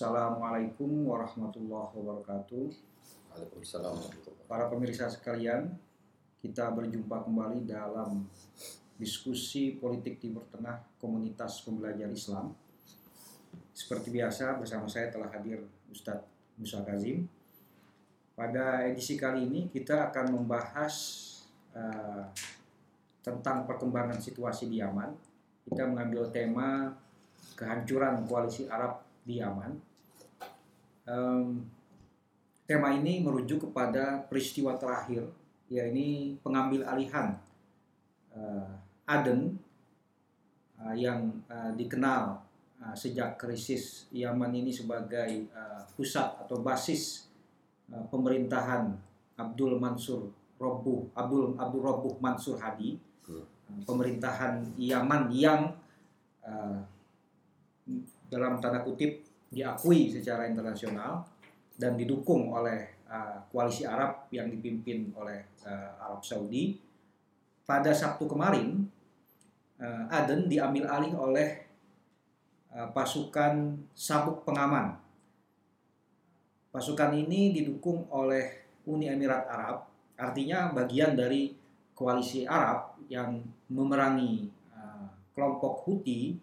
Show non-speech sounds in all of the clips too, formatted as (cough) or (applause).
Assalamualaikum warahmatullahi wabarakatuh. Waalaikumsalam Para pemirsa sekalian, kita berjumpa kembali dalam diskusi politik Timur Tengah komunitas pembelajar Islam. Seperti biasa bersama saya telah hadir Ustadz Musa Kazim. Pada edisi kali ini kita akan membahas uh, tentang perkembangan situasi di Yaman. Kita mengambil tema kehancuran koalisi Arab di Yaman. Um, tema ini merujuk kepada peristiwa terakhir, yakni pengambil alihan uh, Aden uh, yang uh, dikenal uh, sejak krisis Yaman ini sebagai uh, pusat atau basis uh, pemerintahan Abdul Mansur Robuh Abdul Abdul Robuh Mansur Hadi, uh, pemerintahan Yaman yang uh, dalam tanda kutip diakui secara internasional dan didukung oleh uh, koalisi Arab yang dipimpin oleh uh, Arab Saudi. Pada Sabtu kemarin, uh, Aden diambil alih oleh uh, pasukan sabuk pengaman. Pasukan ini didukung oleh Uni Emirat Arab, artinya bagian dari koalisi Arab yang memerangi uh, kelompok Houthi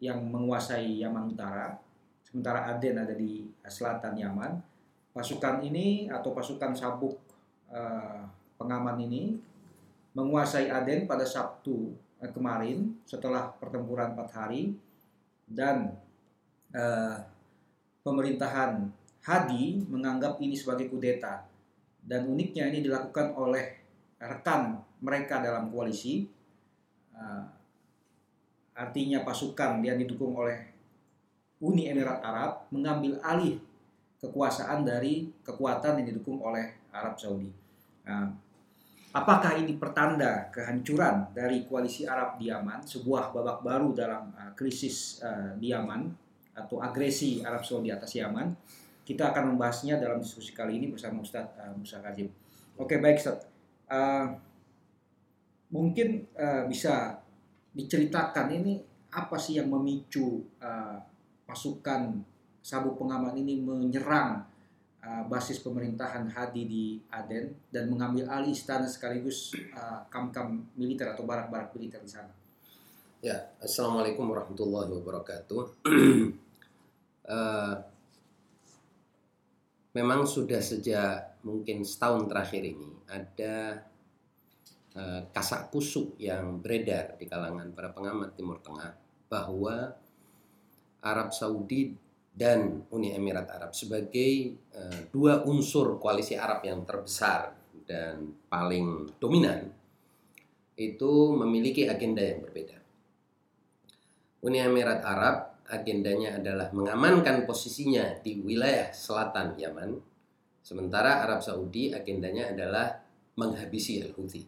yang menguasai Yaman Utara, sementara Aden ada di selatan Yaman. Pasukan ini atau pasukan sabuk uh, pengaman ini menguasai Aden pada Sabtu uh, kemarin setelah pertempuran empat hari dan uh, pemerintahan Hadi menganggap ini sebagai kudeta dan uniknya ini dilakukan oleh rekan mereka dalam koalisi artinya pasukan yang didukung oleh Uni Emirat Arab mengambil alih kekuasaan dari kekuatan yang didukung oleh Arab Saudi. Nah, apakah ini pertanda kehancuran dari koalisi Arab di Yaman, sebuah babak baru dalam uh, krisis uh, di Yaman atau agresi Arab Saudi atas Yaman? Kita akan membahasnya dalam diskusi kali ini bersama Ustadz uh, Musa Kazim. Oke, baik Ustadz. Uh, mungkin uh, bisa diceritakan ini apa sih yang memicu uh, pasukan sabuk pengaman ini menyerang uh, basis pemerintahan Hadi di Aden dan mengambil alih istana sekaligus uh, kam-kam militer atau barak-barak militer di sana. Ya, assalamualaikum warahmatullahi wabarakatuh. (clears throat) uh, memang sudah sejak mungkin setahun terakhir ini ada uh, kasak kusuk yang beredar di kalangan para pengamat Timur Tengah bahwa Arab Saudi dan Uni Emirat Arab sebagai uh, dua unsur koalisi Arab yang terbesar dan paling dominan itu memiliki agenda yang berbeda. Uni Emirat Arab agendanya adalah mengamankan posisinya di wilayah selatan Yaman, sementara Arab Saudi agendanya adalah menghabisi Al-Houthi.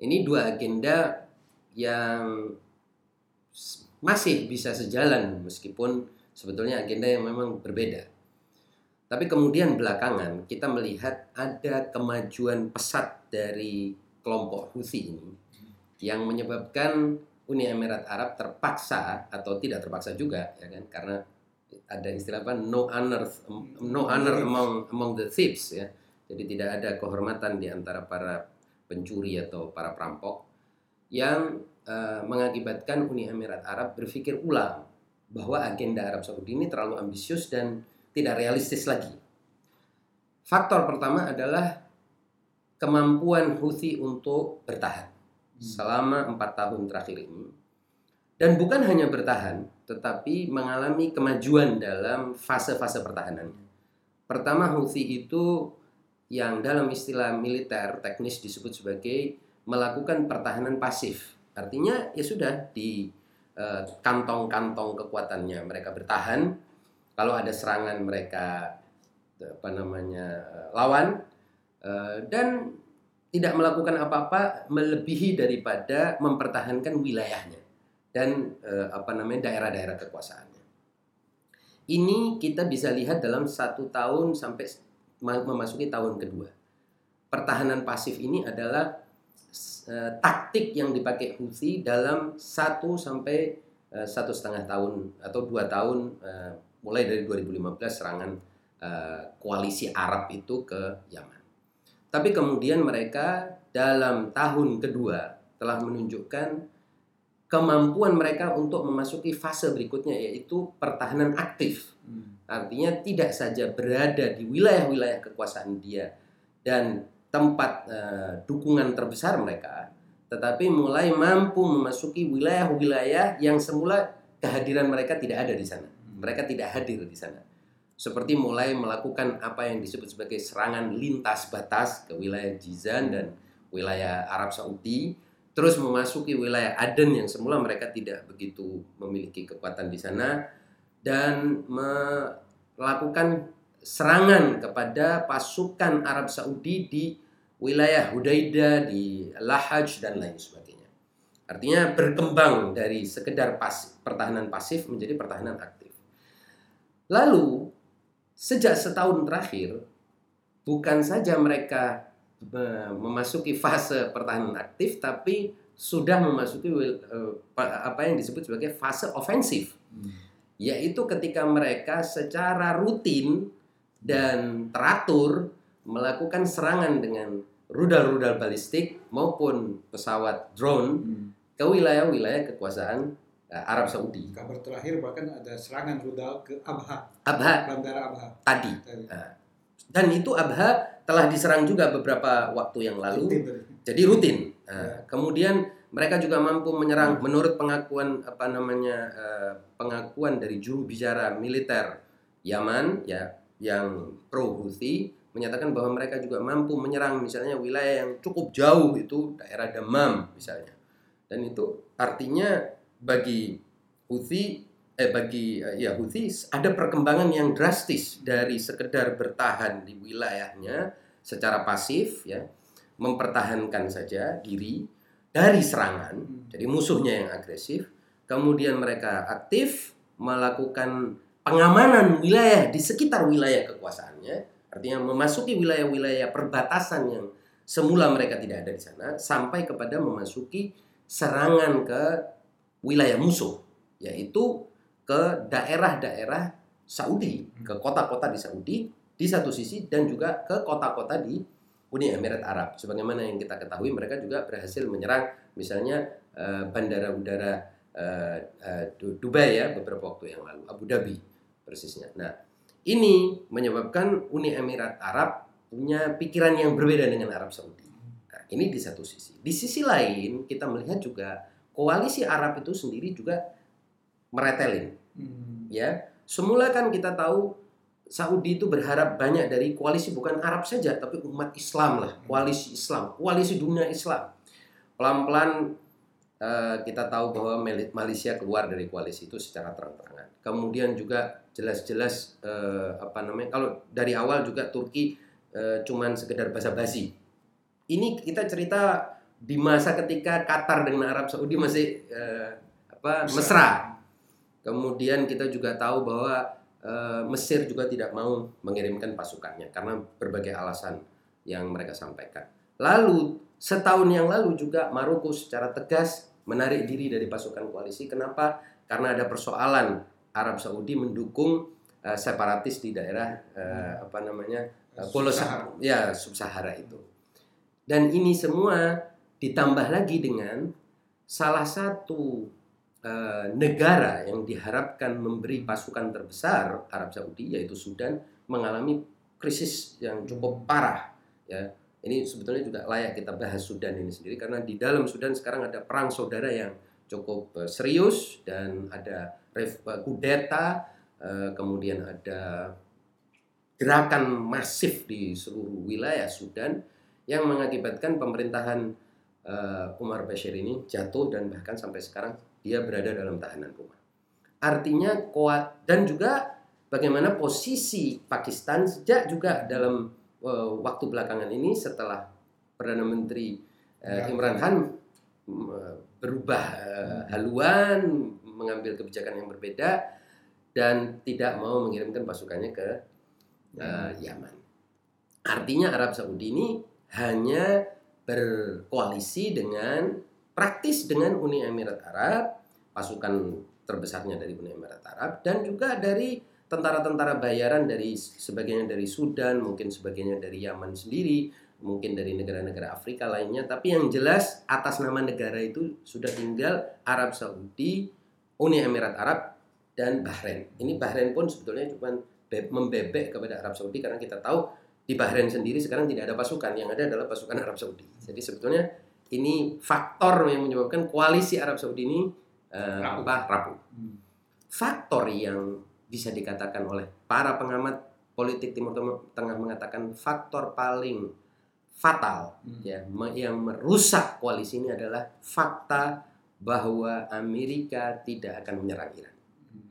Ini dua agenda yang masih bisa sejalan meskipun sebetulnya agenda yang memang berbeda. Tapi kemudian belakangan kita melihat ada kemajuan pesat dari kelompok Houthi ini yang menyebabkan Uni Emirat Arab terpaksa atau tidak terpaksa juga ya kan karena ada istilah apa no honor no honor among among the thieves ya. Jadi tidak ada kehormatan di antara para pencuri atau para perampok yang uh, mengakibatkan Uni Emirat Arab berpikir ulang bahwa agenda Arab Saudi ini terlalu ambisius dan tidak realistis lagi. Faktor pertama adalah kemampuan Houthi untuk bertahan selama empat tahun terakhir ini dan bukan hanya bertahan tetapi mengalami kemajuan dalam fase-fase pertahanannya. Pertama Houthi itu yang dalam istilah militer teknis disebut sebagai melakukan pertahanan pasif. Artinya ya sudah di kantong-kantong kekuatannya mereka bertahan. Kalau ada serangan mereka apa namanya lawan dan tidak melakukan apa-apa melebihi daripada mempertahankan wilayahnya dan eh, apa namanya daerah-daerah kekuasaannya. Ini kita bisa lihat dalam satu tahun sampai memasuki tahun kedua. Pertahanan pasif ini adalah eh, taktik yang dipakai Houthi dalam satu sampai eh, satu setengah tahun atau dua tahun eh, mulai dari 2015 serangan koalisi Arab itu ke Yaman. Tapi kemudian mereka dalam tahun kedua telah menunjukkan kemampuan mereka untuk memasuki fase berikutnya yaitu pertahanan aktif. Hmm. Artinya tidak saja berada di wilayah-wilayah kekuasaan dia dan tempat eh, dukungan terbesar mereka, tetapi mulai mampu memasuki wilayah-wilayah yang semula kehadiran mereka tidak ada di sana. Mereka tidak hadir di sana. Seperti mulai melakukan apa yang disebut sebagai serangan lintas batas ke wilayah Jizan dan wilayah Arab Saudi, terus memasuki wilayah Aden yang semula mereka tidak begitu memiliki kekuatan di sana dan melakukan serangan kepada pasukan Arab Saudi di wilayah Hudaidah, di Lahaj dan lain sebagainya. Artinya berkembang dari sekedar pas, pertahanan pasif menjadi pertahanan aktif. Lalu sejak setahun terakhir bukan saja mereka memasuki fase pertahanan aktif tapi sudah memasuki eh, apa yang disebut sebagai fase ofensif. Hmm. Yaitu ketika mereka secara rutin dan teratur melakukan serangan dengan rudal-rudal balistik maupun pesawat drone hmm. ke wilayah-wilayah kekuasaan uh, Arab Saudi. Kabar terakhir bahkan ada serangan rudal ke Abha. Abha. Bandara Abha. Tadi. Tadi. Uh, dan itu Abha telah diserang juga beberapa waktu yang lalu. Rutin, Jadi rutin. Uh, ya. Kemudian mereka juga mampu menyerang hmm. menurut pengakuan apa namanya uh, pengakuan dari juru bicara militer Yaman ya yang pro Houthi menyatakan bahwa mereka juga mampu menyerang misalnya wilayah yang cukup jauh itu daerah Damam misalnya. Dan itu artinya bagi Houthi eh bagi eh, ya Houthi ada perkembangan yang drastis dari sekedar bertahan di wilayahnya secara pasif ya, mempertahankan saja diri dari serangan. Hmm. Jadi musuhnya yang agresif, kemudian mereka aktif melakukan pengamanan wilayah di sekitar wilayah kekuasaannya, artinya memasuki wilayah-wilayah perbatasan yang semula mereka tidak ada di sana, sampai kepada memasuki serangan ke wilayah musuh, yaitu ke daerah-daerah Saudi, ke kota-kota di Saudi di satu sisi dan juga ke kota-kota di Uni Emirat Arab. Sebagaimana yang kita ketahui mereka juga berhasil menyerang misalnya uh, bandara udara uh, uh, Dubai ya beberapa waktu yang lalu, Abu Dhabi persisnya. Nah, ini menyebabkan Uni Emirat Arab punya pikiran yang berbeda dengan Arab Saudi. Nah, ini di satu sisi. Di sisi lain, kita melihat juga koalisi Arab itu sendiri juga meretelin. Hmm. Ya, semula kan kita tahu Saudi itu berharap banyak dari koalisi bukan Arab saja, tapi umat Islam lah, koalisi Islam, koalisi dunia Islam. Pelan-pelan uh, kita tahu bahwa Malaysia keluar dari koalisi itu secara terang-terangan. Kemudian juga jelas-jelas uh, apa namanya kalau dari awal juga Turki uh, cuman sekedar basa-basi. Ini kita cerita di masa ketika Qatar dengan Arab Saudi masih uh, apa mesra. Kemudian kita juga tahu bahwa uh, Mesir juga tidak mau mengirimkan pasukannya karena berbagai alasan yang mereka sampaikan. Lalu setahun yang lalu juga Maroko secara tegas menarik diri dari pasukan koalisi. Kenapa? Karena ada persoalan Arab Saudi mendukung uh, separatis di daerah uh, apa namanya uh, Pulau Sahara. ya sub-Sahara itu. Dan ini semua ditambah lagi dengan salah satu uh, negara yang diharapkan memberi pasukan terbesar Arab Saudi yaitu Sudan mengalami krisis yang cukup parah ya. Ini sebetulnya juga layak kita bahas Sudan ini sendiri karena di dalam Sudan sekarang ada perang saudara yang cukup serius dan ada kudeta, eh, kemudian ada gerakan masif di seluruh wilayah Sudan yang mengakibatkan pemerintahan eh, Umar Bashir ini jatuh dan bahkan sampai sekarang dia berada dalam tahanan rumah. Artinya kuat dan juga bagaimana posisi Pakistan sejak juga dalam uh, waktu belakangan ini setelah Perdana Menteri uh, Imran Khan berubah uh, haluan mengambil kebijakan yang berbeda dan tidak mau mengirimkan pasukannya ke uh, Yaman. Artinya Arab Saudi ini hanya berkoalisi dengan praktis dengan Uni Emirat Arab, pasukan terbesarnya dari Uni Emirat Arab dan juga dari tentara-tentara bayaran dari sebagiannya dari Sudan, mungkin sebagiannya dari Yaman sendiri, mungkin dari negara-negara Afrika lainnya, tapi yang jelas atas nama negara itu sudah tinggal Arab Saudi, Uni Emirat Arab dan Bahrain. Ini Bahrain pun sebetulnya cuma membebek kepada Arab Saudi karena kita tahu di Bahrain sendiri sekarang tidak ada pasukan, yang ada adalah pasukan Arab Saudi. Jadi sebetulnya ini faktor yang menyebabkan koalisi Arab Saudi ini uh, rapuh. apa rapuh. Hmm. Faktor yang bisa dikatakan oleh para pengamat politik Timur Tengah mengatakan faktor paling fatal hmm. ya yang merusak koalisi ini adalah fakta bahwa Amerika tidak akan menyerang Iran. Hmm.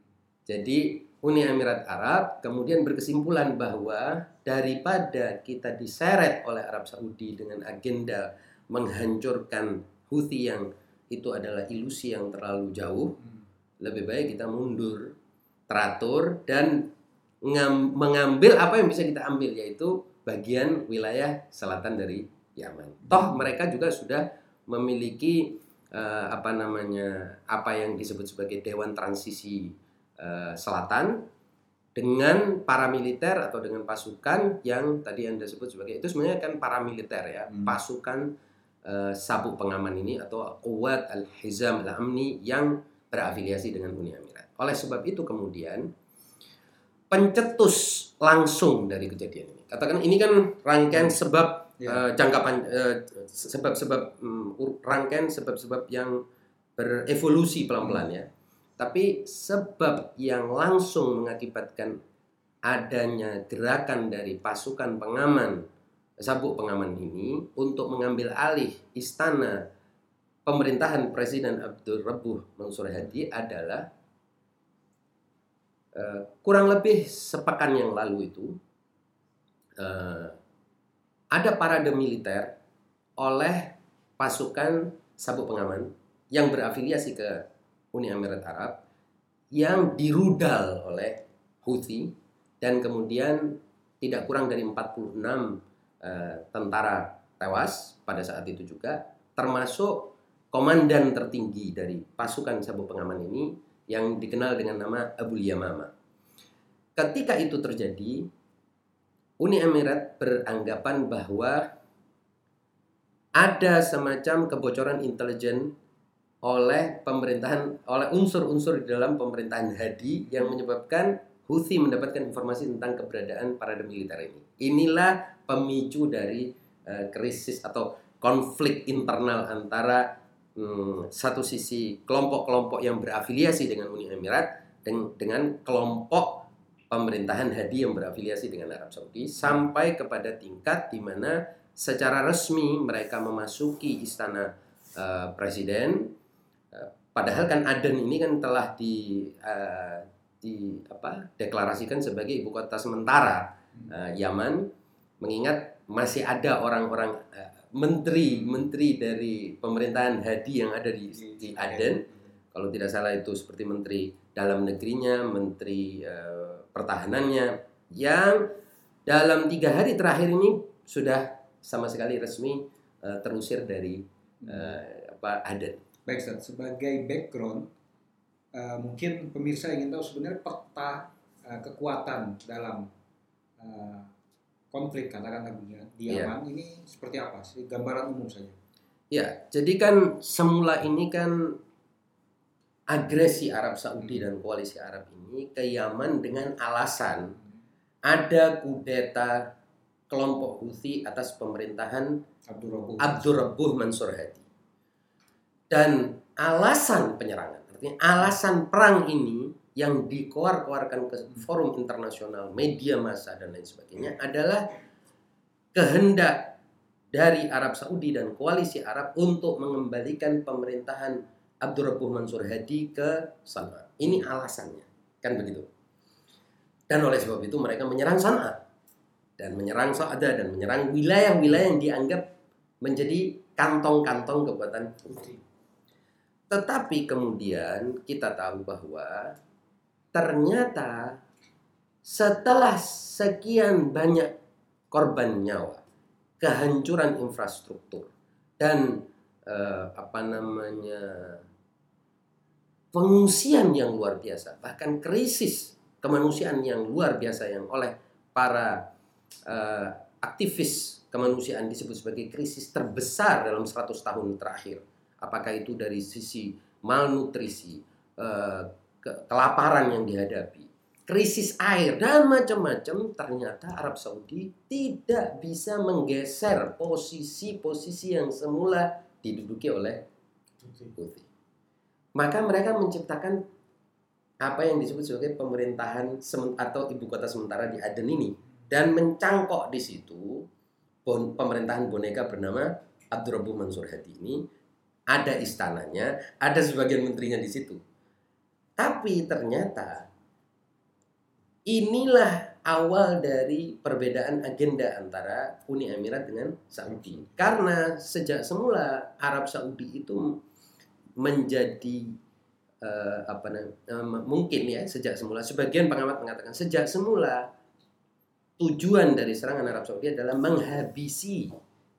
Jadi Uni Emirat Arab kemudian berkesimpulan bahwa daripada kita diseret oleh Arab Saudi dengan agenda menghancurkan Houthi yang itu adalah ilusi yang terlalu jauh, hmm. lebih baik kita mundur teratur dan mengambil apa yang bisa kita ambil yaitu bagian wilayah selatan dari Yaman. Toh mereka juga sudah memiliki uh, apa namanya apa yang disebut sebagai Dewan Transisi uh, Selatan dengan paramiliter atau dengan pasukan yang tadi anda sebut sebagai itu sebenarnya kan paramiliter ya hmm. pasukan uh, sabuk pengaman ini atau Quwat al-Hizam al-Amni yang berafiliasi dengan Uni Emirat. Oleh sebab itu kemudian pencetus langsung dari kejadian ini. Katakan ini kan rangkaian sebab ya. uh, jangka uh, sebab-sebab um, rangkaian sebab-sebab yang berevolusi pelan-pelan ya. Tapi sebab yang langsung mengakibatkan adanya gerakan dari pasukan pengaman sabuk pengaman ini untuk mengambil alih istana pemerintahan Presiden Abdul Rabuh Mansur Hadi adalah uh, kurang lebih sepekan yang lalu itu uh, ada parade militer oleh pasukan sabuk pengaman yang berafiliasi ke Uni Emirat Arab yang dirudal oleh Houthi dan kemudian tidak kurang dari 46 uh, eh, tentara tewas pada saat itu juga termasuk komandan tertinggi dari pasukan sabuk pengaman ini yang dikenal dengan nama Abu Yamama. Ketika itu terjadi, Uni Emirat beranggapan bahwa ada semacam kebocoran intelijen oleh pemerintahan oleh unsur-unsur di dalam pemerintahan Hadi yang menyebabkan Houthi mendapatkan informasi tentang keberadaan para militer ini. Inilah pemicu dari uh, krisis atau konflik internal antara hmm, satu sisi kelompok-kelompok yang berafiliasi dengan Uni Emirat dengan, dengan kelompok pemerintahan Hadi yang berafiliasi dengan Arab Saudi sampai kepada tingkat di mana secara resmi mereka memasuki istana uh, presiden. Uh, padahal kan Aden ini kan telah di uh, di apa deklarasikan sebagai ibu kota sementara uh, Yaman mengingat masih ada orang-orang uh, menteri-menteri dari pemerintahan Hadi yang ada di, di Aden, kalau tidak salah itu seperti menteri dalam negerinya, menteri uh, pertahanannya, yang dalam tiga hari terakhir ini sudah sama sekali resmi uh, terusir dari uh, apa Aden. Baik, Ustaz. sebagai background, uh, mungkin pemirsa ingin tahu sebenarnya peta uh, kekuatan dalam uh, konflik katakanlah dunia di iya. Yaman yeah. ini seperti apa sih gambaran umum saja? Ya, jadi kan semula ini kan agresi Arab Saudi dan koalisi Arab ini ke Yaman dengan alasan ada kudeta kelompok Houthi atas pemerintahan Abdul Rabbuh Mansur Hadi. Dan alasan penyerangan, artinya alasan perang ini yang dikoar-koarkan ke forum internasional, media massa dan lain sebagainya adalah kehendak dari Arab Saudi dan koalisi Arab untuk mengembalikan pemerintahan Abdurrahman Mansur Hadi ke San'a. Ini alasannya, kan begitu. Dan oleh sebab itu mereka menyerang San'a dan menyerang Sa'ada dan menyerang wilayah-wilayah yang dianggap menjadi kantong-kantong kekuatan. Tetapi kemudian kita tahu bahwa ternyata setelah sekian banyak korban nyawa, kehancuran infrastruktur dan eh, apa namanya pengungsian yang luar biasa, bahkan krisis kemanusiaan yang luar biasa yang oleh para uh, aktivis kemanusiaan disebut sebagai krisis terbesar dalam 100 tahun terakhir. Apakah itu dari sisi malnutrisi, uh, kelaparan yang dihadapi, krisis air dan macam-macam, ternyata Arab Saudi tidak bisa menggeser posisi-posisi yang semula diduduki oleh Houthi. Maka mereka menciptakan apa yang disebut sebagai pemerintahan atau ibu kota sementara di Aden ini dan mencangkok di situ pemerintahan boneka bernama Abdurrabbu Mansur Hadi ini ada istananya, ada sebagian menterinya di situ. Tapi ternyata inilah awal dari perbedaan agenda antara Uni Emirat dengan Saudi. Karena sejak semula Arab Saudi itu menjadi uh, apa uh, mungkin ya sejak semula sebagian pengamat mengatakan sejak semula tujuan dari serangan Arab Saudi adalah menghabisi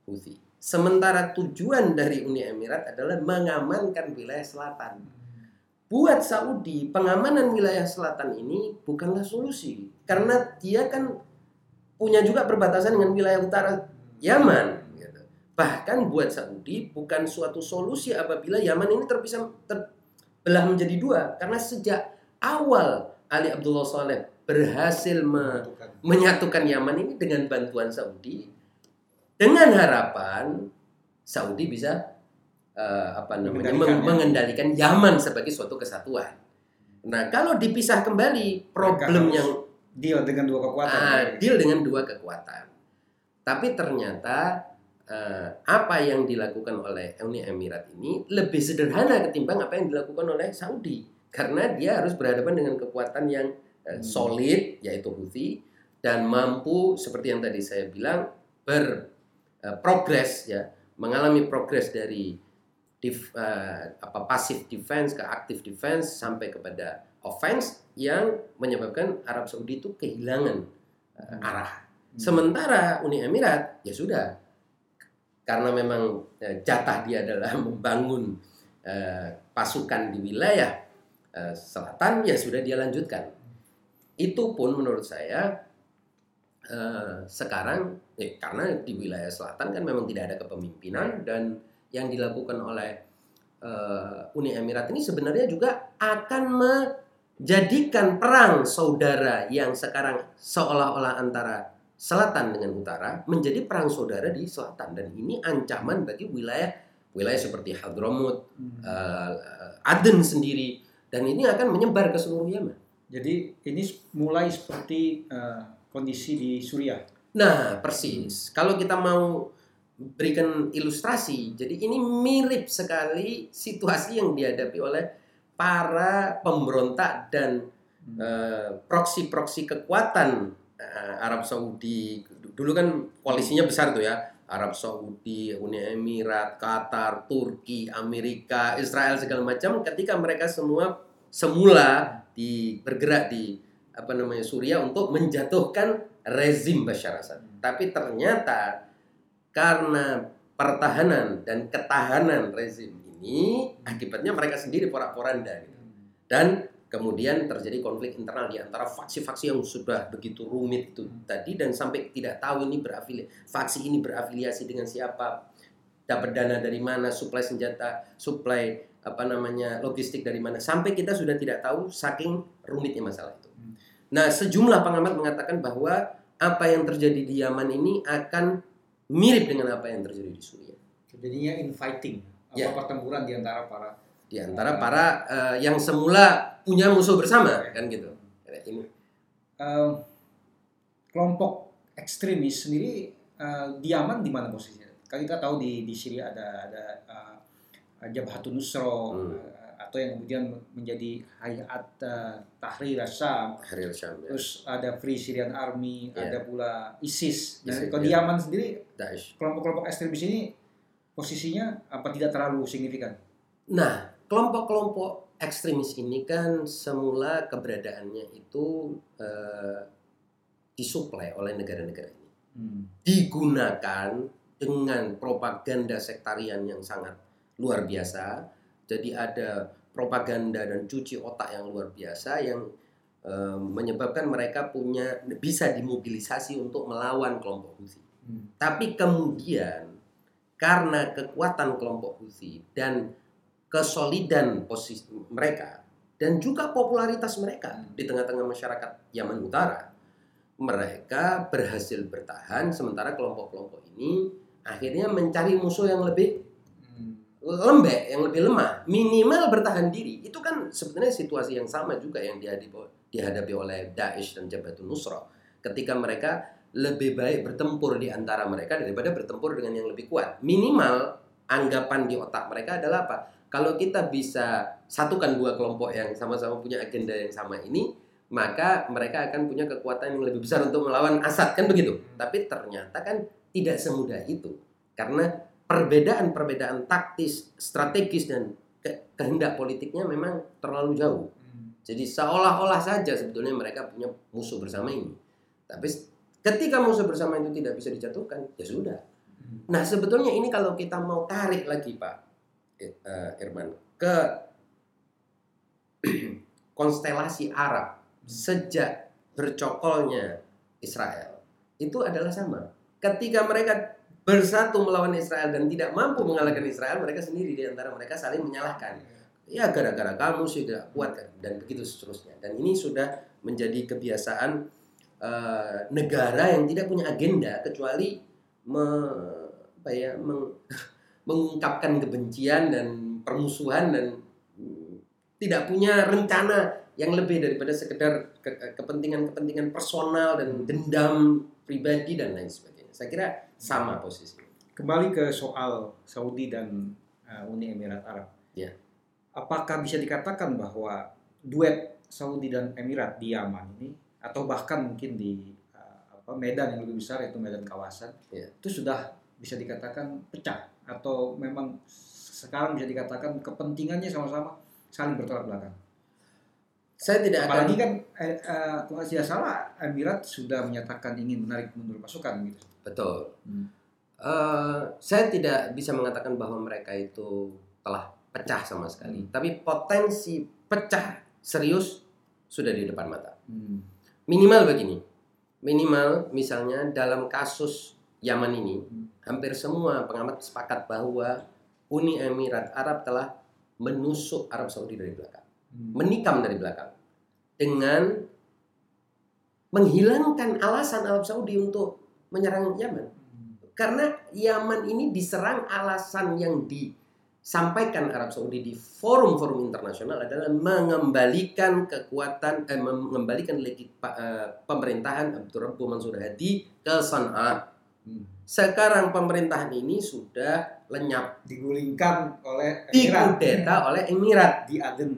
Houthi. Sementara tujuan dari Uni Emirat adalah mengamankan wilayah selatan. Buat Saudi, pengamanan wilayah selatan ini bukanlah solusi karena dia kan punya juga perbatasan dengan wilayah utara Yaman. Gitu. Bahkan buat Saudi bukan suatu solusi apabila Yaman ini terpisah terbelah menjadi dua karena sejak awal Ali Abdullah Saleh berhasil me menyatukan Yaman ini dengan bantuan Saudi dengan harapan Saudi bisa uh, apa namanya mengendalikan, ya. mengendalikan Yaman sebagai suatu kesatuan. Nah, kalau dipisah kembali problem yang deal dengan dua kekuatan. Uh, deal dengan dua kekuatan. Tapi ternyata uh, apa yang dilakukan oleh Uni Emirat ini lebih sederhana ketimbang apa yang dilakukan oleh Saudi karena dia harus berhadapan dengan kekuatan yang uh, solid yaitu Houthi dan mampu seperti yang tadi saya bilang berprogres uh, ya mengalami progres dari dif, uh, apa pasif defense ke active defense sampai kepada offense yang menyebabkan Arab Saudi itu kehilangan uh, arah. Hmm. Sementara Uni Emirat ya sudah karena memang uh, jatah dia adalah (laughs) membangun uh, pasukan di wilayah uh, selatan ya sudah dia lanjutkan. Itu pun menurut saya Eh, sekarang eh, karena di wilayah selatan kan memang tidak ada kepemimpinan dan yang dilakukan oleh uh, Uni Emirat ini sebenarnya juga akan menjadikan perang saudara yang sekarang seolah-olah antara selatan dengan utara menjadi perang saudara di selatan dan ini ancaman bagi wilayah wilayah seperti Hadramut, hmm. uh, Aden sendiri dan ini akan menyebar ke seluruh Yaman. Jadi ini mulai seperti uh, kondisi di Suriah. Nah, persis. Kalau kita mau berikan ilustrasi, jadi ini mirip sekali situasi yang dihadapi oleh para pemberontak dan hmm. uh, proksi-proksi kekuatan uh, Arab Saudi. Dulu kan koalisinya besar tuh ya. Arab Saudi, Uni Emirat, Qatar, Turki, Amerika, Israel segala macam ketika mereka semua semula di bergerak di apa namanya Suriah untuk menjatuhkan rezim Bashar Assad. Hmm. Tapi ternyata karena pertahanan dan ketahanan rezim ini akibatnya mereka sendiri porak-poranda gitu. Hmm. Dan kemudian terjadi konflik internal di antara faksi-faksi yang sudah begitu rumit itu hmm. tadi dan sampai tidak tahu ini berafiliasi faksi ini berafiliasi dengan siapa dapat dana dari mana suplai senjata suplai apa namanya logistik dari mana sampai kita sudah tidak tahu saking rumitnya masalah itu Nah, sejumlah pengamat mengatakan bahwa apa yang terjadi di Yaman ini akan mirip dengan apa yang terjadi di Suriah. Jadinya infighting, apa ya. pertempuran di antara para di antara para uh, yang semula punya musuh bersama kan gitu. Ini uh, kelompok ekstremis sendiri uh, di Yaman di mana posisinya? Kan kita tahu di di Syria ada ada uh, Jabhatun Nusra, hmm atau yang kemudian menjadi Hayat uh, Tahrir Syam. Tahrir Syam. Ya. Terus ada Free Syrian Army, yeah. ada pula ISIS. Dan ISIS, kalau di Yaman sendiri kelompok-kelompok ekstremis ini posisinya apa tidak terlalu signifikan? Nah, kelompok-kelompok ekstremis ini kan semula keberadaannya itu uh, disuplai oleh negara-negara ini. Hmm. Digunakan dengan propaganda sektarian yang sangat luar biasa Jadi ada propaganda dan cuci otak yang luar biasa yang eh, menyebabkan mereka punya bisa dimobilisasi untuk melawan kelompok Houthi. Hmm. Tapi kemudian karena kekuatan kelompok Houthi dan kesolidan posisi mereka dan juga popularitas mereka di tengah-tengah masyarakat Yaman Utara, mereka berhasil bertahan sementara kelompok-kelompok ini akhirnya mencari musuh yang lebih Hmm. Lembek, yang lebih lemah, minimal bertahan diri. Itu kan sebenarnya situasi yang sama juga yang dihadapi, oleh Daesh dan Jabhatun Nusra. Ketika mereka lebih baik bertempur di antara mereka daripada bertempur dengan yang lebih kuat. Minimal anggapan di otak mereka adalah apa? Kalau kita bisa satukan dua kelompok yang sama-sama punya agenda yang sama ini, maka mereka akan punya kekuatan yang lebih besar untuk melawan Assad kan begitu. Tapi ternyata kan tidak semudah itu. Karena perbedaan-perbedaan taktis, strategis dan ke- kehendak politiknya memang terlalu jauh. Hmm. Jadi seolah-olah saja sebetulnya mereka punya musuh bersama ini. Tapi ketika musuh bersama itu tidak bisa dijatuhkan, ya sudah. Hmm. Nah sebetulnya ini kalau kita mau tarik lagi Pak eh, eh, Irman ke (clears throat) konstelasi Arab sejak bercokolnya Israel itu adalah sama. Ketika mereka bersatu melawan Israel dan tidak mampu mengalahkan Israel, mereka sendiri di antara mereka saling menyalahkan. Ya gara-gara kamu sih tidak kuat kan? Dan begitu seterusnya. Dan ini sudah menjadi kebiasaan eh, negara yang tidak punya agenda kecuali me- apa ya meng- (laughs) mengungkapkan kebencian dan permusuhan dan mm, tidak punya rencana yang lebih daripada sekedar ke- kepentingan-kepentingan personal dan dendam pribadi dan lain sebagainya. Saya kira sama posisi Kembali ke soal Saudi dan uh, Uni Emirat Arab. Ya. Apakah bisa dikatakan bahwa duet Saudi dan Emirat di Yaman ini atau bahkan mungkin di uh, apa medan yang lebih besar yaitu medan kawasan Ya. itu sudah bisa dikatakan pecah atau memang sekarang bisa dikatakan kepentingannya sama-sama saling bertolak belakang. Saya tidak akan Apalagi kan eh, eh, kalau tidak salah Emirat sudah menyatakan ingin menarik mundur pasukan gitu. betul Hmm. Eh, saya tidak bisa mengatakan bahwa mereka itu telah pecah sama sekali, Hmm. tapi potensi pecah serius sudah di depan mata. Hmm. Minimal begini, minimal misalnya dalam kasus Yaman ini, Hmm. hampir semua pengamat sepakat bahwa Uni Emirat Arab telah menusuk Arab Saudi dari belakang. Menikam dari belakang, dengan menghilangkan alasan Arab Saudi untuk menyerang Yaman. Hmm. Karena Yaman ini diserang alasan yang disampaikan Arab Saudi di forum-forum internasional adalah mengembalikan kekuatan eh, mengembalikan legit eh, pemerintahan Abdurrabbu Mansur Hadi ke Sana'a. Hmm. Sekarang pemerintahan ini sudah lenyap digulingkan oleh Emirat dikudeta oleh Emirat di Aden.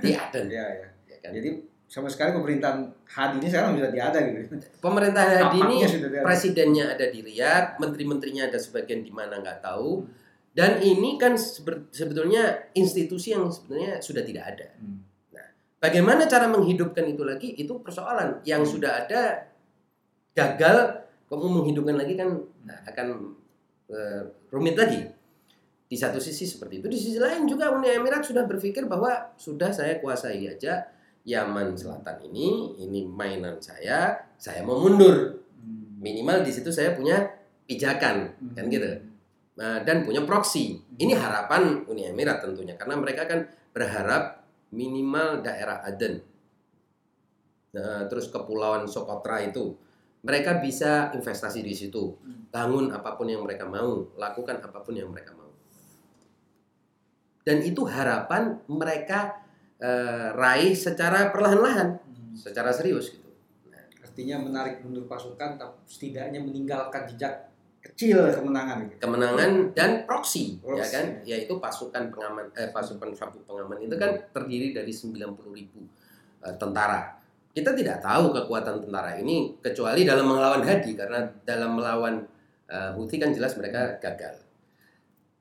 di Aden. (laughs) ya, ya. ya kan? Jadi sama sekali pemerintahan Hadi ini sekarang sudah di Aden gitu. Pemerintahan Hadi ini presidennya ada di Riyadh, menteri-menterinya ada sebagian di mana nggak tahu. Dan ini kan sebe- sebetulnya institusi yang sebenarnya sudah tidak ada. Hmm. Bagaimana cara menghidupkan itu lagi? Itu persoalan yang Hmm. sudah ada gagal, kamu menghidupkan lagi kan nah, akan eh, rumit lagi. Di satu sisi seperti itu, di sisi lain juga Uni Emirat sudah berpikir bahwa sudah saya kuasai aja Yaman Selatan ini, ini mainan saya, saya mau mundur. Hmm. Minimal di situ saya punya pijakan, kan gitu. Nah, dan punya proxy. Ini harapan Uni Emirat tentunya karena mereka kan berharap minimal daerah Aden. Nah, terus kepulauan Socotra itu mereka bisa investasi di situ, Hmm. bangun apa pun yang mereka mau, lakukan apa pun yang mereka mau. Dan itu harapan mereka eh, raih secara perlahan-lahan, Hmm. secara serius gitu. Artinya menarik mundur pasukan tapi setidaknya meninggalkan jejak kecil kemenangan gitu. kemenangan dan proxy, ya kan yaitu pasukan pengaman eh, pasukan sabuk pengaman itu kan terdiri dari 90.000 ribu eh, tentara kita tidak tahu kekuatan tentara ini kecuali dalam melawan Hadi karena dalam melawan eh, Houthi kan jelas mereka gagal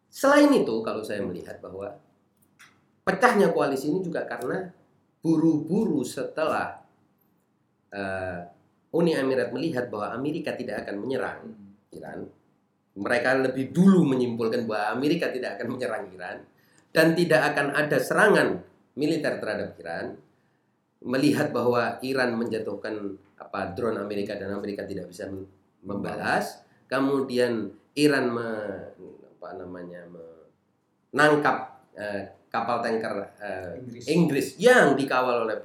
selain itu kalau saya melihat bahwa pecahnya koalisi ini juga karena buru-buru setelah eh, Uni Emirat melihat bahwa Amerika tidak akan menyerang Iran. Mereka lebih dulu menyimpulkan bahwa Amerika tidak akan menyerang Iran dan tidak akan ada serangan militer terhadap Iran, melihat bahwa Iran menjatuhkan apa drone Amerika dan Amerika tidak bisa membalas, kemudian Iran apa namanya menangkap eh, kapal tanker eh, Inggris. Inggris yang dikawal oleh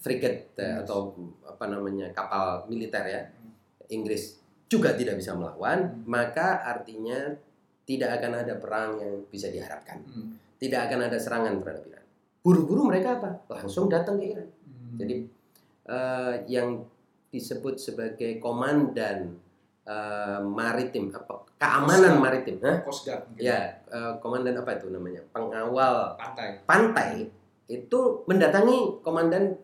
frigate eh, atau apa namanya kapal militer ya Inggris juga tidak bisa melawan, Hmm. maka artinya tidak akan ada perang yang bisa diharapkan. Hmm. Tidak akan ada serangan terhadap Iran. Buru-buru mereka apa? Langsung datang ke Iran. Hmm. Jadi eh, yang disebut sebagai komandan eh, maritim apa keamanan Coast maritim, Hah? Coast Guard mungkin. Ya, eh, komandan apa itu namanya? Pengawal pantai. pantai itu mendatangi komandan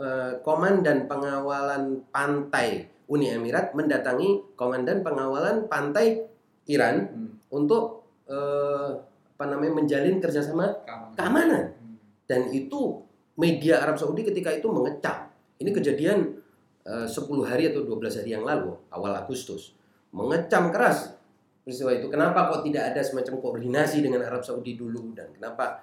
eh, komandan pengawalan pantai Uni Emirat mendatangi komandan pengawalan pantai Iran Hmm. untuk eh, apa namanya menjalin kerjasama Keamanan. keamanan Hmm. dan itu media Arab Saudi ketika itu mengecam ini kejadian 10 hari atau 12 hari yang lalu awal Agustus mengecam keras peristiwa itu. Kenapa kok tidak ada semacam koordinasi dengan Arab Saudi dulu? Dan kenapa?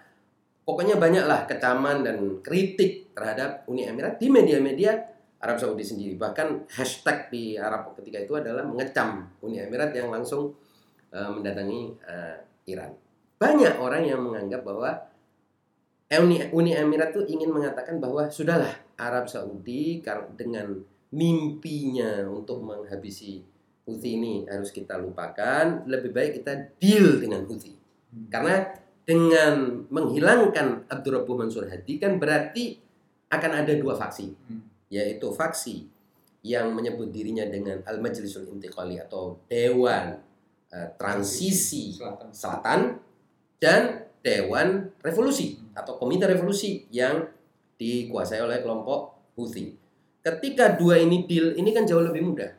Pokoknya banyaklah kecaman dan kritik terhadap Uni Emirat di media-media Arab Saudi sendiri. Bahkan hashtag di Arab ketika itu adalah mengecam Uni Emirat yang langsung eh, mendatangi eh, Iran. Banyak orang yang menganggap bahwa Uni, Uni Emirat tuh ingin mengatakan bahwa sudahlah Arab Saudi dengan mimpinya untuk menghabisi Houthi ini harus kita lupakan lebih baik kita deal dengan Houthi Hmm. karena dengan menghilangkan Abdurrahman Mansur Hadi kan berarti akan ada dua faksi Hmm. yaitu faksi yang menyebut dirinya dengan Al Majlisul Intiqali atau Dewan eh, Transisi Selatan. Selatan dan Dewan Revolusi atau Komite Revolusi yang dikuasai oleh kelompok Houthi. Ketika dua ini deal, ini kan jauh lebih mudah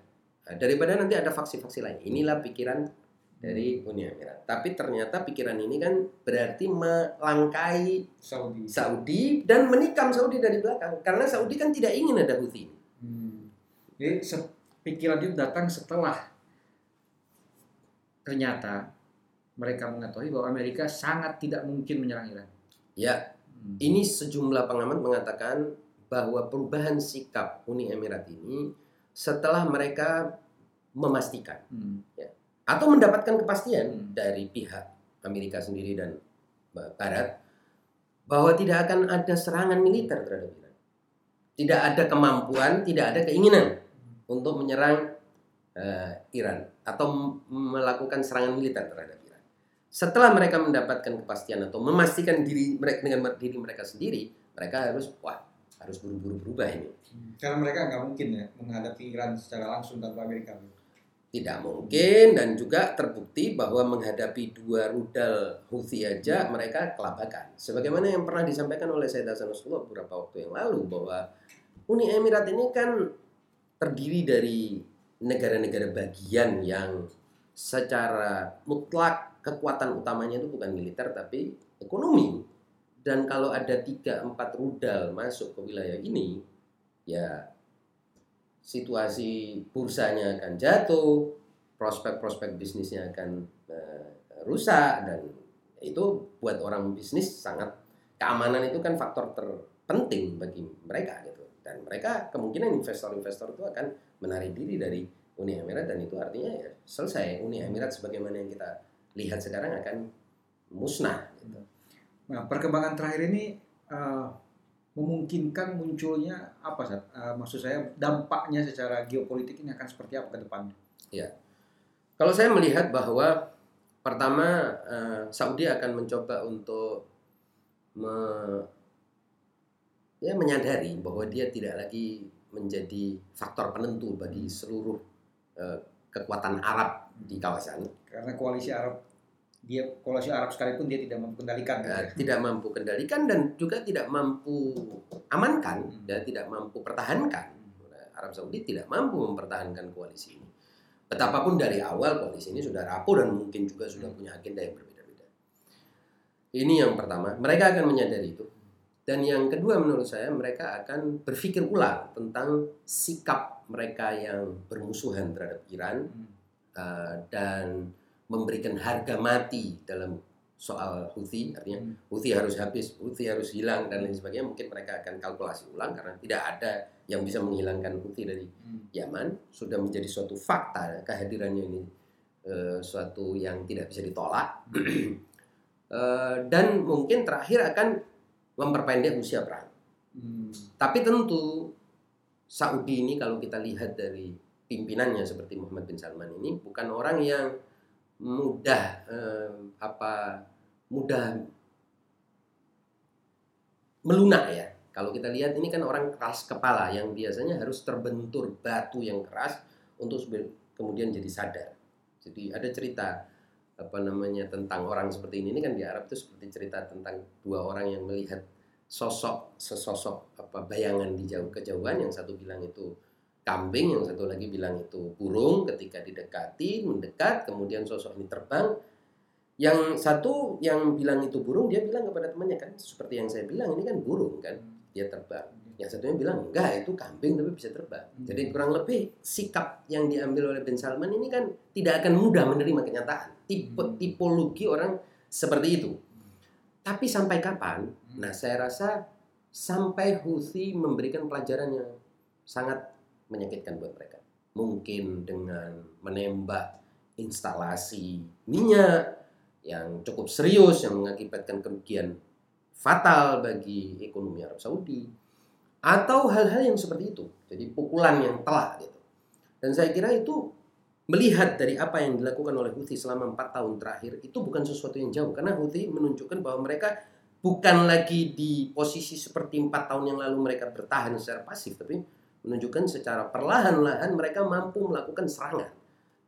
Nah, daripada nanti ada faksi-faksi lain. Inilah pikiran dari Uni Emirat. Tapi ternyata pikiran ini kan berarti melangkai Saudi. Saudi dan menikam Saudi dari belakang karena Saudi kan tidak ingin ada Houthi. Hmm. Jadi pikiran itu datang setelah ternyata mereka mengetahui bahwa Amerika sangat tidak mungkin menyerang Iran. Ya. Ini sejumlah pengamat mengatakan bahwa perubahan sikap Uni Emirat ini setelah mereka memastikan Hmm. atau mendapatkan kepastian Hmm. dari pihak Amerika sendiri dan Barat bahwa tidak akan ada serangan militer terhadap Iran. Tidak ada kemampuan, tidak ada keinginan untuk menyerang eh, Iran atau melakukan serangan militer terhadap. Setelah mereka mendapatkan kepastian atau memastikan diri mereka dengan diri mereka sendiri, mereka harus wah harus buru-buru berubah ini. Karena mereka nggak mungkin ya menghadapi Iran secara langsung tanpa Amerika. Tidak mungkin dan juga terbukti bahwa menghadapi dua rudal Houthi aja mereka kelabakan. Sebagaimana yang pernah disampaikan oleh Said Hasan Nasrullah beberapa waktu yang lalu bahwa Uni Emirat ini kan terdiri dari negara-negara bagian yang secara mutlak kekuatan utamanya itu bukan militer tapi ekonomi. Dan kalau ada tiga empat rudal masuk ke wilayah ini, ya situasi bursanya akan jatuh, prospek-prospek bisnisnya akan eh, rusak dan itu buat orang bisnis sangat keamanan itu kan faktor terpenting bagi mereka gitu dan mereka kemungkinan investor-investor itu akan menarik diri dari Uni Emirat dan itu artinya ya selesai Uni Emirat sebagaimana yang kita lihat sekarang akan musnah gitu. Nah, perkembangan terakhir ini eh, memungkinkan munculnya apa? Eh, maksud saya dampaknya secara geopolitik ini akan seperti apa ke depannya? Kalau saya melihat bahwa pertama eh, Saudi akan mencoba untuk me- ya menyadari bahwa dia tidak lagi menjadi faktor penentu bagi seluruh eh, kekuatan Arab di kawasan. Karena koalisi Arab dia koalisi Arab sekalipun dia tidak mampu kendalikan. ya. tidak mampu kendalikan dan juga tidak mampu amankan Hmm. dan tidak mampu pertahankan. Nah, Arab Saudi tidak mampu mempertahankan koalisi ini. Betapapun dari awal koalisi ini sudah rapuh dan mungkin juga sudah punya agenda yang berbeda-beda. Ini yang pertama, mereka akan menyadari itu. Dan yang kedua menurut saya mereka akan berpikir ulang tentang sikap mereka yang bermusuhan terhadap Iran Hmm. uh, dan memberikan harga mati dalam soal Houthi artinya Hmm. Houthi harus habis, Houthi harus hilang dan lain sebagainya mungkin mereka akan kalkulasi ulang karena tidak ada yang bisa menghilangkan Houthi dari Hmm. Yaman sudah menjadi suatu fakta kehadirannya ini eh, suatu yang tidak bisa ditolak (clears throat) Eh, dan mungkin terakhir akan memperpendek usia perang. Hmm. Tapi tentu Saudi ini kalau kita lihat dari pimpinannya seperti Muhammad bin Salman ini bukan orang yang mudah eh, apa mudah melunak ya. Kalau kita lihat ini kan orang keras kepala yang biasanya harus terbentur batu yang keras untuk kemudian jadi sadar. Jadi ada cerita apa namanya tentang orang seperti ini ini kan di Arab itu seperti cerita tentang dua orang yang melihat sosok sesosok apa bayangan di jauh kejauhan yang satu bilang itu kambing yang satu lagi bilang itu burung ketika didekati mendekat kemudian sosok ini terbang. Yang satu yang bilang itu burung dia bilang kepada temannya kan seperti yang saya bilang ini kan burung kan? Dia terbang. Yang satunya bilang enggak itu kambing tapi bisa terbang. Jadi kurang lebih sikap yang diambil oleh Ben Salman ini kan tidak akan mudah menerima kenyataan. Tipe Hmm. tipologi orang seperti itu. Tapi sampai kapan? Hmm. Nah, saya rasa sampai Houthi memberikan pelajaran yang sangat menyakitkan buat mereka. Mungkin dengan menembak instalasi minyak yang cukup serius yang mengakibatkan kerugian fatal bagi ekonomi Arab Saudi atau hal-hal yang seperti itu. Jadi pukulan yang telak gitu. Dan saya kira itu melihat dari apa yang dilakukan oleh Houthi selama empat tahun terakhir itu bukan sesuatu yang jauh karena Houthi menunjukkan bahwa mereka bukan lagi di posisi seperti empat tahun yang lalu mereka bertahan secara pasif, tapi menunjukkan secara perlahan-lahan mereka mampu melakukan serangan.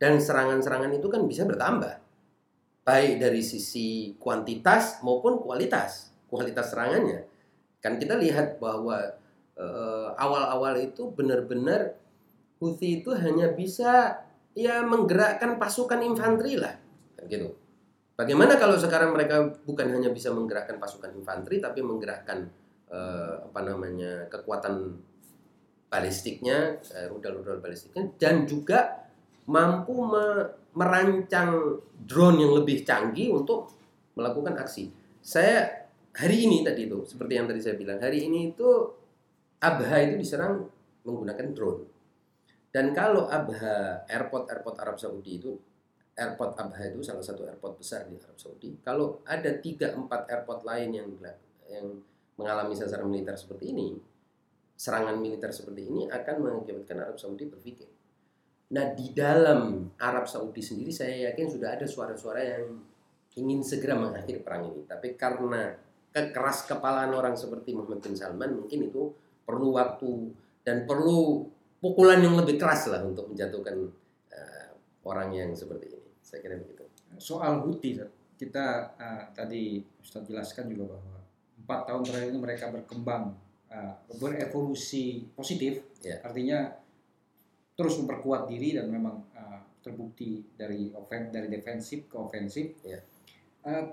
Dan serangan-serangan itu kan bisa bertambah. Baik dari sisi kuantitas maupun kualitas. Kualitas serangannya. Kan kita lihat bahwa eh, awal-awal itu benar-benar Houthi itu hanya bisa ya menggerakkan pasukan infanteri lah. Kan gitu. Bagaimana kalau sekarang mereka bukan hanya bisa menggerakkan pasukan infanteri tapi menggerakkan eh, apa namanya kekuatan balistiknya, eh, rudal-rudal balistiknya dan juga mampu me- merancang drone yang lebih canggih untuk melakukan aksi. Saya hari ini tadi itu seperti yang tadi saya bilang, hari ini itu Abha itu diserang menggunakan drone. Dan kalau Abha airport airport Arab Saudi itu airport Abha itu salah satu airport besar di Arab Saudi. Kalau ada 3-4 airport lain yang yang mengalami sasaran militer seperti ini, serangan militer seperti ini akan mengakibatkan Arab Saudi berpikir. Nah, di dalam Arab Saudi sendiri saya yakin sudah ada suara-suara yang ingin segera mengakhiri perang ini. Tapi karena kekeras kepalaan orang seperti Muhammad bin Salman mungkin itu perlu waktu dan perlu pukulan yang lebih keras lah untuk menjatuhkan eh, orang yang seperti ini. Saya kira begitu. soal Houthi kita uh, tadi Ustaz jelaskan juga bahwa empat tahun terakhir ini mereka berkembang uh, berevolusi positif Ya. artinya terus memperkuat diri dan memang uh, terbukti dari ofen dari defensif ke ofensif Ya. Uh,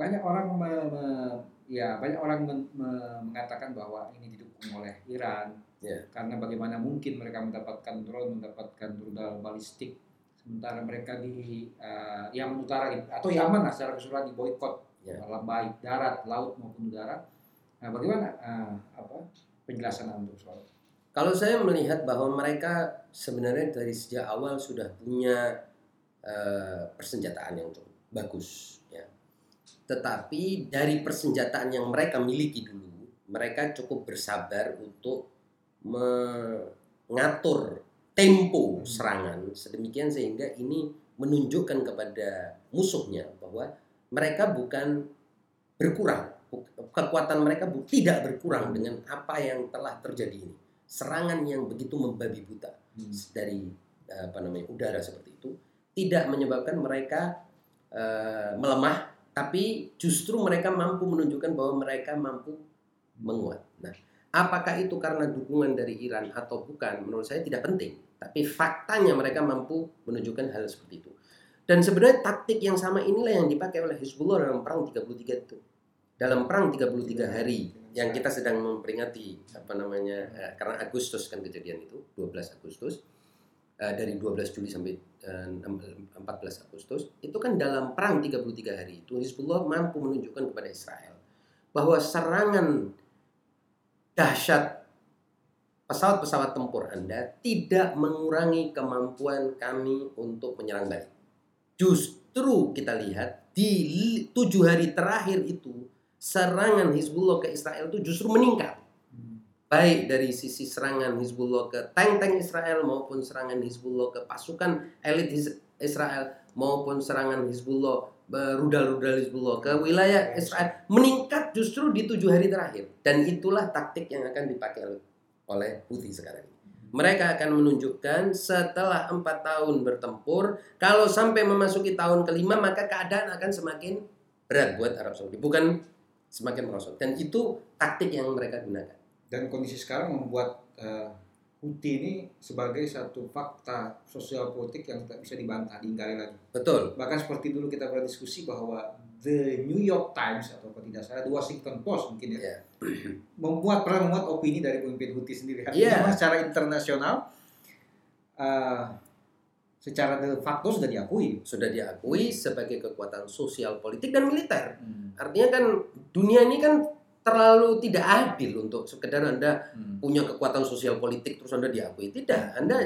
banyak orang me- me- ya banyak orang men- me- mengatakan bahwa ini didukung oleh Iran Ya. karena bagaimana mungkin mereka mendapatkan drone mendapatkan rudal balistik sementara mereka di uh, Yaman Utara gitu, atau Yaman lah secara keseluruhan di boykot Ya. dalam baik darat, laut maupun udara. Nah, bagaimana uh, apa penjelasan untuk soal itu? Kalau saya melihat bahwa mereka sebenarnya dari sejak awal sudah punya eh, persenjataan yang cukup bagus, ya. Tetapi dari persenjataan yang mereka miliki dulu, mereka cukup bersabar untuk mengatur tempo serangan sedemikian sehingga ini menunjukkan kepada musuhnya bahwa mereka bukan berkurang, kekuatan mereka bu- tidak berkurang dengan apa yang telah terjadi ini serangan yang begitu membabi buta dari eh, apa namanya udara seperti itu tidak menyebabkan mereka eh, melemah tapi justru mereka mampu menunjukkan bahwa mereka mampu menguat. Nah, apakah itu karena dukungan dari Iran atau bukan menurut saya tidak penting, tapi faktanya mereka mampu menunjukkan hal seperti itu. Dan sebenarnya taktik yang sama inilah yang dipakai oleh Hizbullah dalam perang 33 itu. Dalam perang 33 hari yang kita sedang memperingati apa namanya eh, karena Agustus kan kejadian itu 12 Agustus eh, dari 12 Juli sampai eh, 14 Agustus itu kan dalam perang 33 hari itu Hizbullah mampu menunjukkan kepada Israel bahwa serangan dahsyat pesawat-pesawat tempur Anda tidak mengurangi kemampuan kami untuk menyerang balik. Justru kita lihat di tujuh hari terakhir itu serangan Hizbullah ke Israel itu justru meningkat. Baik dari sisi serangan Hizbullah ke tank-tank Israel maupun serangan Hizbullah ke pasukan elit Israel maupun serangan Hizbullah rudal-rudal Hizbullah ke wilayah Israel meningkat justru di tujuh hari terakhir dan itulah taktik yang akan dipakai oleh- Houthi sekarang ini. Mereka akan menunjukkan setelah empat tahun bertempur, kalau sampai memasuki tahun kelima maka keadaan akan semakin berat buat Arab Saudi, bukan semakin merosot. Dan itu taktik yang mereka gunakan. Dan kondisi sekarang membuat eh, Houthi ini sebagai satu fakta sosial politik yang tak bisa dibantah, diingkari lagi. Betul. Bahkan seperti dulu kita berdiskusi bahwa The New York Times atau kalau tidak salah The Washington Post mungkin ya Ya. (clears throat) membuat pernah membuat opini dari pemimpin Houthi sendiri. Iya. Artinya secara internasional eh, secara de facto sudah diakui. Sudah diakui sebagai kekuatan sosial, politik dan militer. Artinya kan dunia ini kan terlalu tidak adil untuk sekedar Anda Hmm. punya kekuatan sosial politik terus Anda diakui. Tidak. Anda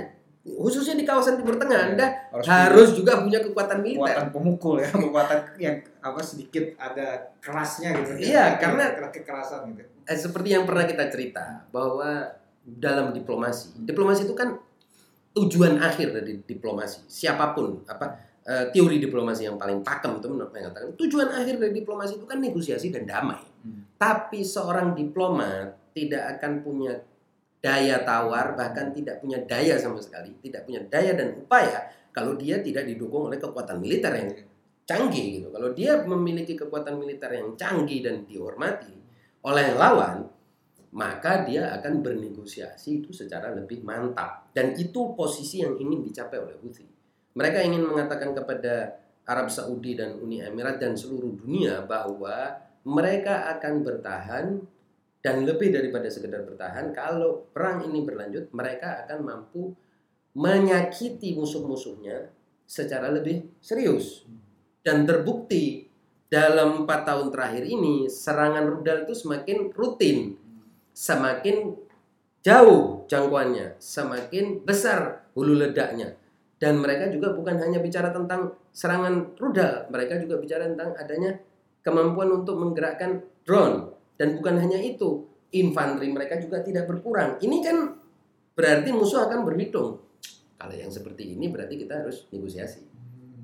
khususnya di kawasan Timur Tengah Anda Harus harus juga punya kekuatan militer. kekuatan pemukul ya, (laughs) kekuatan yang apa sedikit ada kerasnya gitu. Iya, karena- Ke- kekerasan gitu. Eh, seperti yang pernah kita cerita bahwa dalam diplomasi, diplomasi itu kan tujuan akhir dari diplomasi. Siapa pun apa eh, teori diplomasi yang paling pakem itu mengatakan tujuan akhir dari diplomasi itu kan negosiasi dan damai. Hmm. Tapi seorang diplomat tidak akan punya daya tawar bahkan tidak punya daya sama sekali, tidak punya daya dan upaya kalau dia tidak didukung oleh kekuatan militer yang canggih gitu. Kalau dia memiliki kekuatan militer yang canggih dan dihormati oleh lawan, maka dia akan bernegosiasi itu secara lebih mantap. Dan itu posisi yang ingin dicapai oleh Houthi. Mereka ingin mengatakan kepada Arab Saudi dan Uni Emirat dan seluruh dunia bahwa mereka akan bertahan dan lebih daripada sekedar bertahan kalau perang ini berlanjut mereka akan mampu menyakiti musuh-musuhnya secara lebih serius dan terbukti dalam empat tahun terakhir ini serangan rudal itu semakin rutin semakin jauh jangkauannya semakin besar hulu ledaknya. Dan mereka juga bukan hanya bicara tentang serangan rudal mereka juga bicara tentang adanya kemampuan untuk menggerakkan drone. Dan bukan hanya itu infanteri mereka juga tidak berkurang. Ini kan berarti musuh akan berhitung. Kalau yang seperti ini berarti kita harus negosiasi.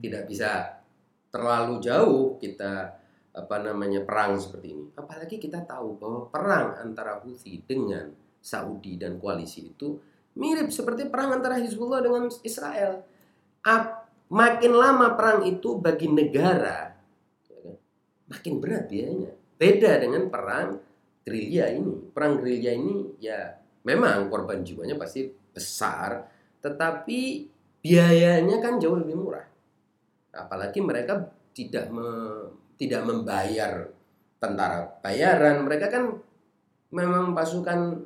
Tidak bisa terlalu jauh kita apa namanya perang seperti ini. Apalagi kita tahu bahwa perang antara Houthi dengan Saudi dan koalisi itu mirip seperti perang antara Hizbullah dengan Israel. Ap- makin lama perang itu bagi negara ya kan, makin berat biayanya. Beda dengan perang gerilya ini. Perang gerilya ini ya memang korban jiwanya pasti besar, tetapi biayanya kan jauh lebih murah apalagi mereka tidak tidak membayar tentara bayaran. Mereka kan memang pasukan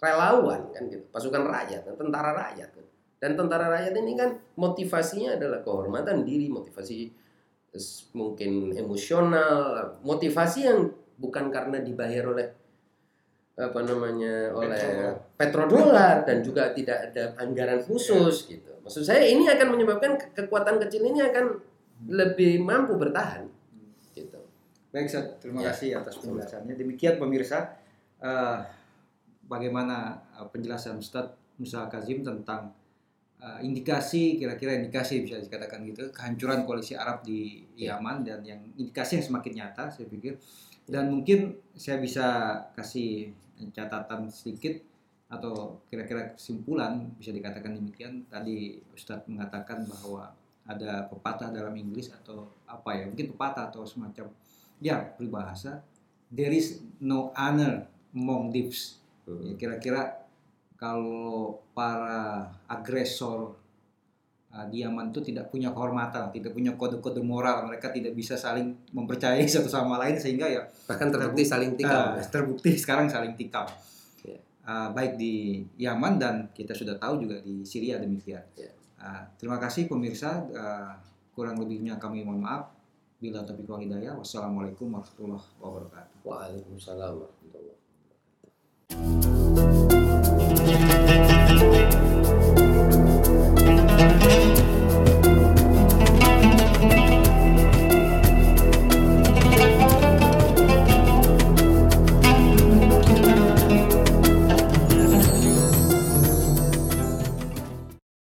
relawan kan gitu pasukan rakyat tentara rakyat. Kan. dan tentara rakyat ini kan motivasinya adalah kehormatan diri motivasi mungkin emosional motivasi yang bukan karena dibayar oleh apa namanya oleh petrodolar. dan juga tidak ada anggaran khusus gitu. Maksud saya ini akan menyebabkan ke- kekuatan kecil ini akan lebih mampu bertahan Baik, Ustaz. terima Ya. kasih atas penjelasannya. Demikian pemirsa, eh, bagaimana eh, penjelasan Ustaz Musa Kazim tentang eh, indikasi, kira-kira indikasi bisa dikatakan gitu, kehancuran koalisi Arab di Ya. Yaman dan yang indikasi yang semakin nyata, saya pikir. Dan mungkin saya bisa kasih catatan sedikit atau kira-kira kesimpulan bisa dikatakan demikian. Tadi Ustadz mengatakan bahwa ada pepatah dalam Inggris atau apa ya, mungkin pepatah atau semacam ya peribahasa there is no honor among thieves ya, kira-kira kalau para agresor uh, di Yaman itu tidak punya kehormatan tidak punya kode-kode moral mereka tidak bisa saling mempercayai (laughs) satu sama lain sehingga ya bahkan terbukti saling tikam uh, terbukti sekarang saling tikam Ya. Uh, baik di Yaman dan kita sudah tahu juga di Syria demikian Ya. Uh, terima kasih pemirsa. Uh, kurang lebihnya kami mohon maaf. Bila topik wal hidayah. Wassalamualaikum warahmatullahi wabarakatuh. Waalaikumsalam warahmatullahi wabarakatuh.